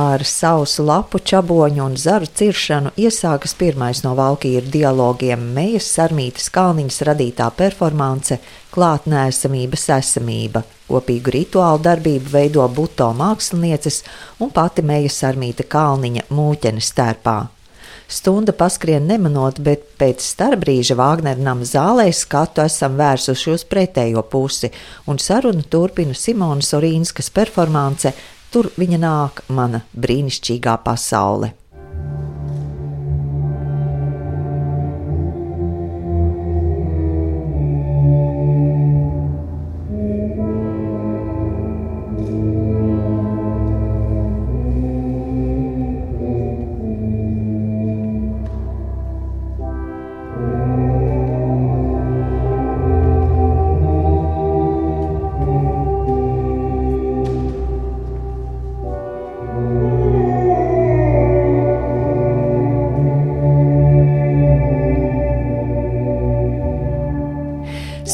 Ar sausu lapu, čaboņu un zaru ciršanu iesākas pirmais no valkīru dialogiem Mejas Sarmītas Kalniņas radītā performance Klātnēsamības esamība. Kopīgu rituālu darbību veido buto mākslinieces un pati Meja Sarmīta Kalniņa mūķenes stērpā. Stunda paskrien nemanot, bet pēc starpbrīža Vāgnera nama zālē skatu esam vērsuši uz pretējo pusi, un sarunu turpina Simonas Orīnskas performance Tur viņa nāk, mana brīnišķīgā pasaule.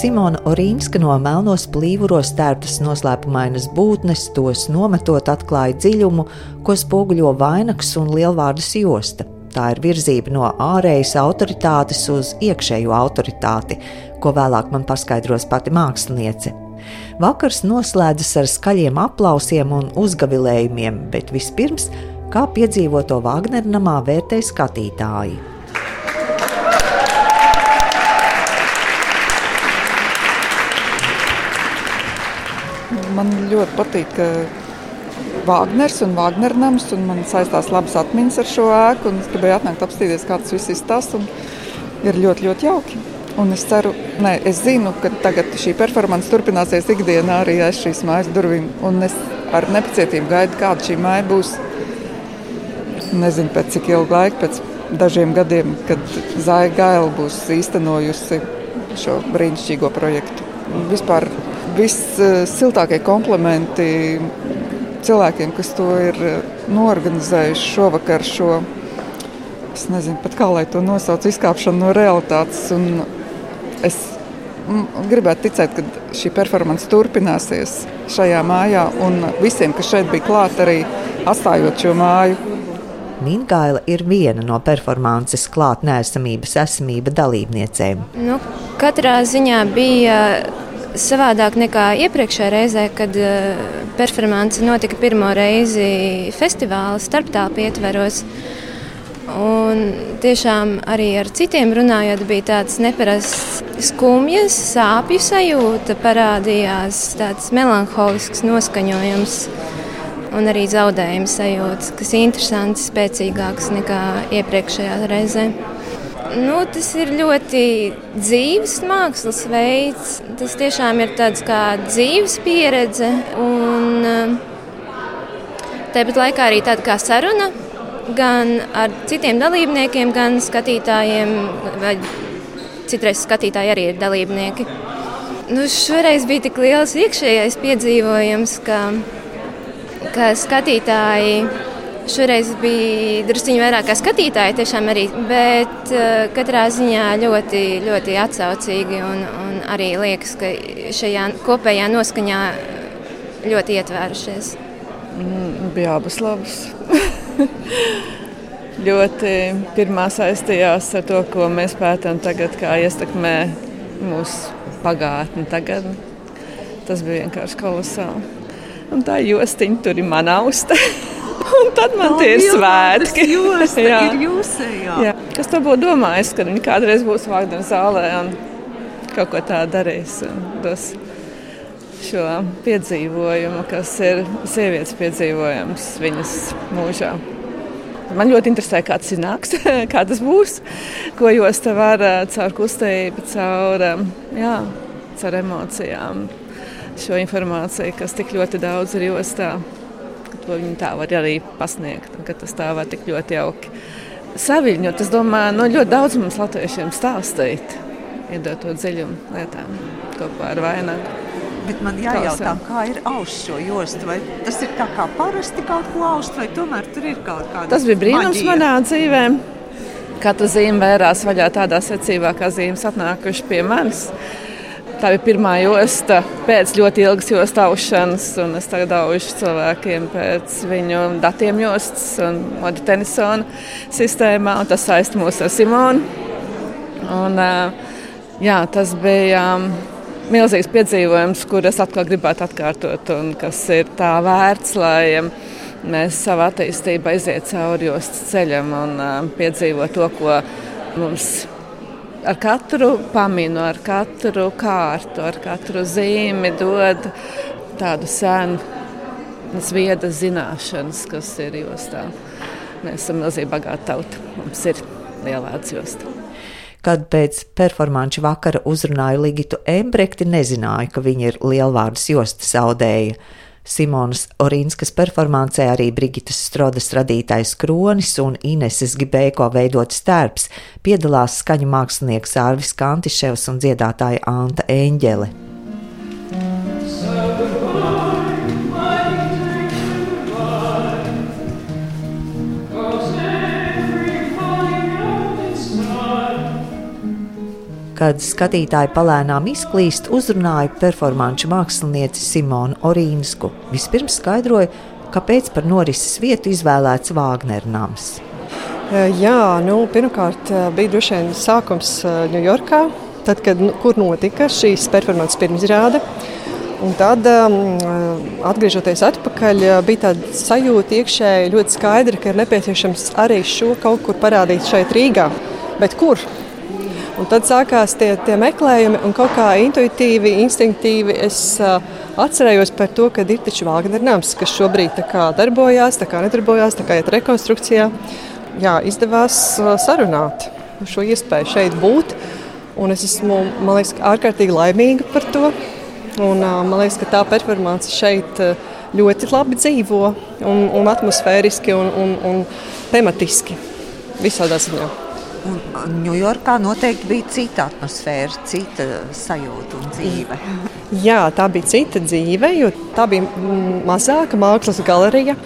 Simona Orīnska no melnos plīvuros tērptas noslēpumainas būtnes, tos nometot atklāja dziļumu, ko spoguļo vainags un lielvārdas josta. Tā ir virzība no ārējas autoritātes uz iekšējo autoritāti, ko vēlāk man paskaidros pati māksliniece. Vakars noslēdzas ar skaļiem aplausiem un uzgavilējumiem, bet vispirms, kā piedzīvoto Vāgnera namā vērtē skatītāji. Man ļoti patīk Vāgners un Vāgnera nams, un man saistās labas atmiņas ar šo ēku. Es gribēju atnākt apstīties, kā tas viss izstāsta. Ir ļoti, ļoti jauki. Un es ceru, ne, es zinu, ka tagad šī performance turpināsies ikdienā arī aiz šīs mājas durvīm. Un es ar nepacietību gaidu, kāda šī māja būs. Nezinu, pēc cik ilga laika, pēc dažiem gadiem, kad Zāja Gaila būs īstenojusi šo brīnišķīgo projektu. Vispār vissiltākie komplimenti cilvēkiem, kas to ir norganizējuši šovakar. Šo, es nezinu pat kā lai to nosauc, izkāpšanu no realitātes. Un es gribētu ticēt, ka šī performance turpināsies šajā mājā un visiem, kas šeit bija klāt, arī atstājot šo māju. Mingaila ir viena no performances klātnēsamības esamība dalībniecēm. Nu, katrā ziņā bija savādāk nekā iepriekšējā reizē, kad uh, performance notika pirmo reizi festivāla starptāpu ietveros. Un tiešām arī ar citiem runājot, bija tāds neparasts skumjas, sāpju sajūta, parādījās tāds melanholisks noskaņojums un arī zaudējuma sajūta, kas ir interesants, spēcīgāks nekā iepriekšējā reizē. Nu, tas ir ļoti dzīves mākslas veids. Tas tiešām ir tāds kā dzīves pieredze. Un eh, tāpat laikā arī tāda kā saruna gan ar citiem dalībniekiem, gan skatītājiem. Citreiz skatītāji arī ir dalībnieki. Nu, šoreiz bija tik liels iekšējais piedzīvojums, ka, ka skatītāji Šoreiz bija druskuļi vairāk skatītāji, tiešām arī, bet uh, katrā ziņā ļoti, ļoti atsaucīgi un, un arī liekas, ka šajā kopējā noskaņā ļoti ietvērušies. Mm, bija abas labas. ļoti pirmā saistījās ar to, ko mēs pētām tagad, kā ietekmē mūsu pagātni. Tagad. Tas bija vienkārši kolosāli. Un tā jostiņa tur ir manā uztē. Un tad man no, tie ir svētki. Jūs, jā. jūsējā. Jā. Kas to būtu domājis, kad viņi kādreiz būs Vāgdana zālē un kaut ko tādu darīs? Dos šo piedzīvojumu, kas ir sievietes piedzīvojums viņas mūžā. Man ļoti interesē, kā tas nāks, kā tas būs, ko jūs te varat caur kustību, caur, jā, caur emocijām, šo informāciju, kas tik ļoti daudz ir jostā to viņi tā var arī pasniegt, un ka tas tā var tik ļoti jauki saviņot. Es domāju, no nu, ļoti daudz mums latviešiem stāstīt, iedot to dziļumu lietām kopā ar vainagu. Bet man jājautā, kā ir aust šo jostu? Vai tas ir tā kā parasti kaut ko aust, vai tomēr tur ir kaut kāda? Tas bija brīnums maģija. manā dzīvē. Katra zīme vērās vaļā tādā secībā, kā zīmes atnākuši pie manis. Tā bija pirmā josta pēc ļoti ilgas jostu aušanas, un es tagad aužu cilvēkiem pēc viņu datiem jostas un modu tenisona sistēmā, un tas saista mūs ar Simonu. Un, jā, tas bija milzīgs piedzīvojums, kur es atkal gribētu atkārtot, un kas ir tā vērts, lai mēs savā attīstībā iziet cauri jostas ceļam un piedzīvot to, ko mums ir ar katru paminu, ar katru kārtu, ar katru zīmi dod tādu senu, vieda zināšanas, kas ir jostā. Mēs esam milzīgi bagāti tauta. Mums ir lielāds josta. Kad pēc performanču vakara uzrunāju Ligitu Embrekti, nezināju, ka viņa ir lielvārdas jostas audēja. Simonas Orinskas performancē arī Brigitas Strodas radītais kronis un Ineses Gibēko veidots tērps piedalās skaņu mākslinieks Ārvis Kantiševs un dziedātāja Anta Eņģele. Kad skatītāji palēnām izklīst, uzrunāja performāņu mākslinieci Simonu Orīnsku. Vispirms skaidroja, kāpēc par norises vietu izvēlēts Vāgner nams. Jā, nu, pirmkārt bija droši vien sākums Ņujorkā, tad, kad nu, notika šīs performances pirmizrāde. Un tad, atgriežoties atpakaļ, bija tāda sajūta iekšēji ļoti skaidra, ka ir nepieciešams arī šo kaut kur parādīt šeit Rīgā. Bet kur? Un tad sākās tie, tie meklējumi, un kaut kā intuitīvi, instinktīvi es uh, atcerējos par to, ka ir taču Vāgner nams, kas šobrīd kā darbojās, kā nedarbojās, kā iet rekonstrukcijā. Jā, izdevās uh, sarunāt šo iespēju šeit būt, un es esmu, liekas, ārkārtīgi laimīga par to. Un, uh, man liekas, ka tā performance šeit ļoti labi dzīvo un, un atmosfēriski un, un, un tematiski visādā ziņā. Ņujorkā noteikti bija cita atmosfēra, cita sajūta un dzīve. Jā, tā bija cita dzīve, jo tā bija mazāka mākslas galerija.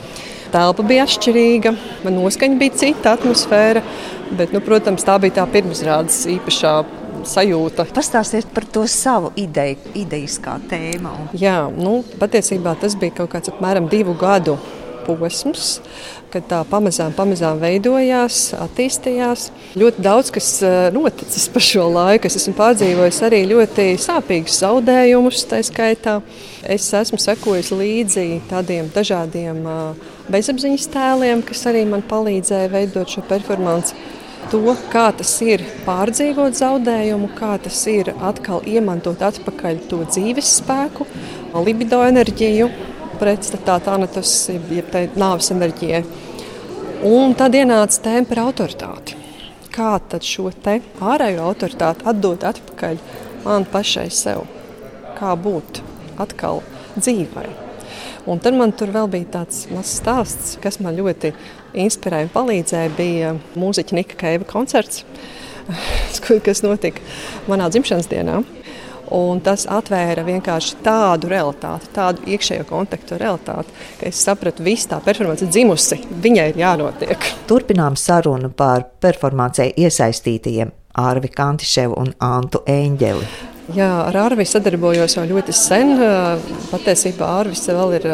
Telpa bija atšķirīga, noskaņa bija cita atmosfēra, bet, nu, protams, tā bija tā pirmizrādes īpašā sajūta. Pastāstiet par to savu ideju, idejiskā tēmu. Jā, nu, patiesībā tas bija kaut kāds apmēram divu gadu posms, kad tā pamazām, pamazām veidojās, attīstījās. Ļoti daudz kas eh, noticis pa šo laiku. Es esmu pārdzīvojis arī ļoti sāpīgus zaudējumus, tā skaitā. Es esmu sekojis līdzi tādiem dažādiem eh, bezapziņas tēliem, kas arī man palīdzēja veidot šo performanci. To, kā tas ir pārdzīvot zaudējumu, kā tas ir atkal iemantot atpakaļ to dzīves spēku, libido enerģiju, pretstatā Tanatas, jeb nāves enerģijai. Un tad ienāca tēma par autoritāti. Kā tad šo te ārējo autoritāti atdot atpakaļ man pašai sev? Kā būt atkal dzīvai? Un tad man tur vēl bija tāds mazs stāsts, kas man ļoti inspirēja un palīdzēja. Bija mūziķa Nika Keiva koncerts, kas notika manā dzimšanas dienā. Un tas atvēra vienkārši tādu realitāti, tādu iekšējo kontaktu realitāti, ka es sapratu, ka tā performance ir dzimusi. Viņai ir jānotiek. Turpinām sarunu par performācijai iesaistītajiem Ārvi Kantiševu un Antu Eņģeli. Jā, ar Arvi sadarbojos jau ļoti sen. Patiesībā Arvis vēl ir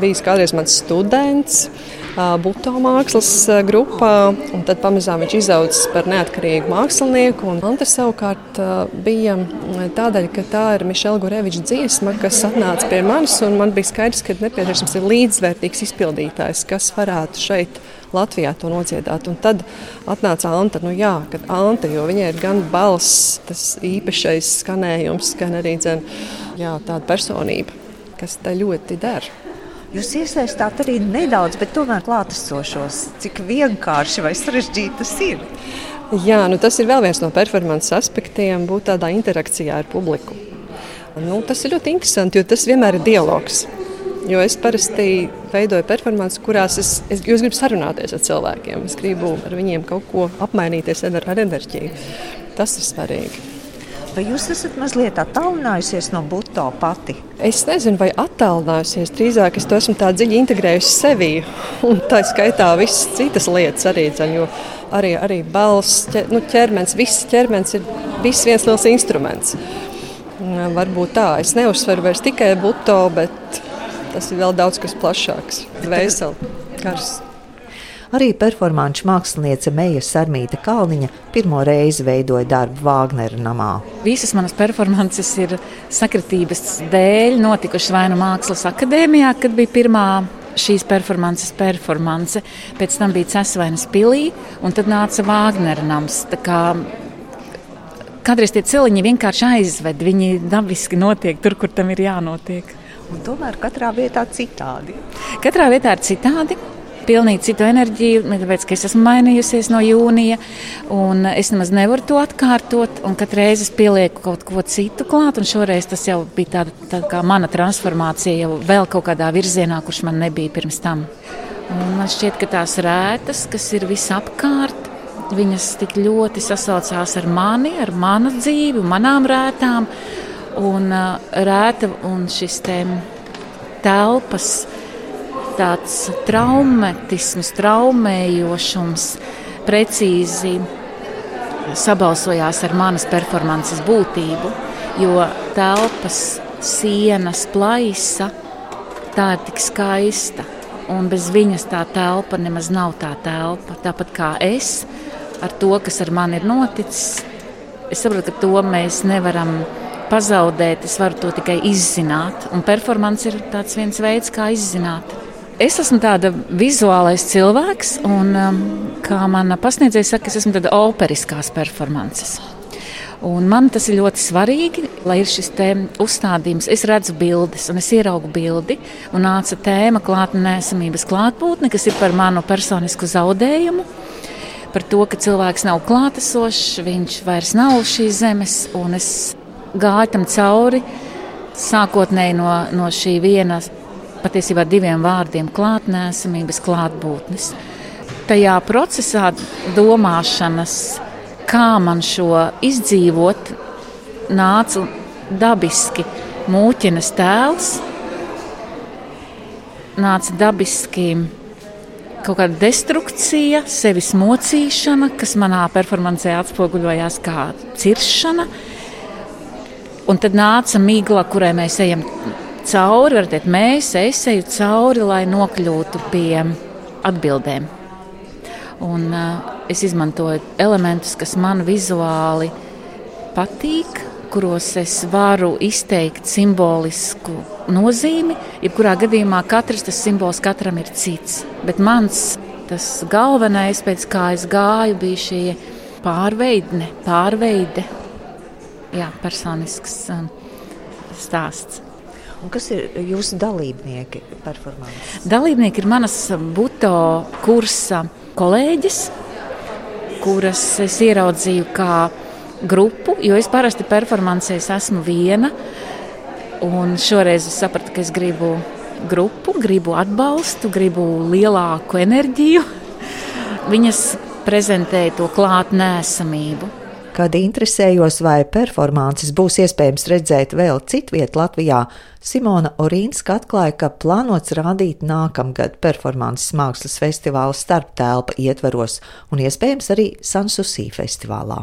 bijis kādreiz mans students. Buto mākslas grupā, un tad pamazām viņš izaudzis par neatkarīgu mākslinieku. Anta savukārt bija tādēļ, ka tā ir Mišela Gureviča dziesma, kas atnāca pie manis, un man bija skaidrs, ka nepieciešams ir līdzvērtīgs izpildītājs, kas varētu šeit Latvijā to nodziedāt. Un tad atnāca Anta, nu jā, kad Anta, jo viņai ir gan balss, tas īpašais skanējums, gan arī dzen, jā, tāda personība, kas tā ļoti der. Jūs iesaistāt arī nedaudz, bet tomēr klātesošos. Cik vienkārši vai sarežģīti tas ir? Jā, nu tas ir vēl viens no performances aspektiem, būt tādā interakcijā ar publiku. Nu, tas ir ļoti interesanti, jo tas vienmēr ir dialogs. Jo es parasti veidoju performances, kurās es, es, es gribu sarunāties ar cilvēkiem. Es gribu ar viņiem kaut ko apmainīties ar, ar enerģiju. Tas ir svarīgi. Vai jūs esat mazliet attālinājusies no buto pati? Es nezinu, vai attālinājusies. Drīzāk es to esmu tā dziļi integrējusi sevī. Un tā skaitā visas citas lietas arī. Dzen, arī, arī balss, ķer, nu, ķermenis, viss ķermenis ir viss viens liels instruments. Varbūt tā. Es neuzsveru vairs tikai buto, bet tas ir vēl daudz kas plašāks. Vēseli, karsts. Arī performāņu māksliniece Meija Sarmīta Kalniņa pirmo reizi veidoja darbu Vāgnera namā. Visas manas performances ir sakritības dēļ notikušas vai nu Mākslas akadēmijā, kad bija pirmā šīs performances performance. Pēc tam bija Cēsvainas pilī, un tad nāca Vāgnera nams. Kādreiz tie celiņi vienkārši aizved, viņi dabiski notiek tur, kur tam ir jānotiek. Un tomēr katrā vietā citādi. Katrā vietā ir citādi pilnīgi citu enerģiju, tāpēc, ka es esmu mainījusies no jūnija, un es nemaz nevaru to atkārtot, un katru reizi es pielieku kaut ko citu klāt, un šoreiz tas jau bija tāda, tāda kā mana transformācija jau vēl kaut kādā virzienā, kurš man nebija pirms tam. Un man šķiet, ka tās rētas, kas ir visapkārt, viņas tik ļoti sasaucās ar mani, ar manu dzīvi, manām rētām, un uh, rēta un šis te telpas, tāds traumatisms, traumējošums precīzi sabalsojās ar manas performances būtību, jo telpas, sienas, plaisa tā ir tik skaista. Un bez viņas tā telpa nemaz nav tā telpa. Tāpat kā es, ar to, kas ar mani ir noticis, es saprotu, ka to mēs nevaram pazaudēt. Es varu to tikai izzināt. Un performance ir viens veids, kā izzināt. Es esmu tāda vizuālais cilvēks, un um, kā mana pasniedzēja saka, es esmu tāda operiskās performances. Un man tas ir ļoti svarīgi, lai ir šis uzstādījums. Es redzu bildes, un es ieraugu bildi, un nāca tēma klātnēsamības klātbūtne, kas ir par manu personisku zaudējumu, par to, ka cilvēks nav klātesošs, viņš vairs nav šīs zemes, un es gāju tam cauri sākotnēji no, no šī vienas patiesībā diviem vārdiem - klātnēsamības klātbūtnes. Tajā procesā domāšanas, kā man šo izdzīvot, nāca dabiski mūķinas tēls, nāca dabiski kaut kāda destrukcija, sevis mocīšana, kas manā performancē atspoguļojās kā ciršana. Un tad nāca migla, kurai mēs ejam cauri, var teikt, mēs, eju cauri, lai nokļūtu pie atbildēm. Un, uh, es izmantoju elementus, kas man vizuāli patīk, kuros es varu izteikt simbolisku nozīmi. Jebkurā gadījumā katrs tas simbols katram ir cits. Bet mans tas galvenais, pēc kā es gāju, bija šī pārveidne, pārveide, jā, personisks um, stāsts. Un kas ir jūsu dalībnieki performācijā? Dalībnieki ir manas buto kursa kolēģis, kuras es ieraudzīju kā grupu, jo es parasti performancēs esmu viena. Un šoreiz es sapratu, ka es gribu grupu, gribu atbalstu, gribu lielāku enerģiju. Viņas prezentēja to klātnēsamību Kad interesējos, vai performances būs iespējams redzēt vēl citviet Latvijā, Simona Orīnska atklāja, ka plānots rādīt nākamgad performances mākslas festivāla starptelpa ietvaros un iespējams arī Sansusī festivālā.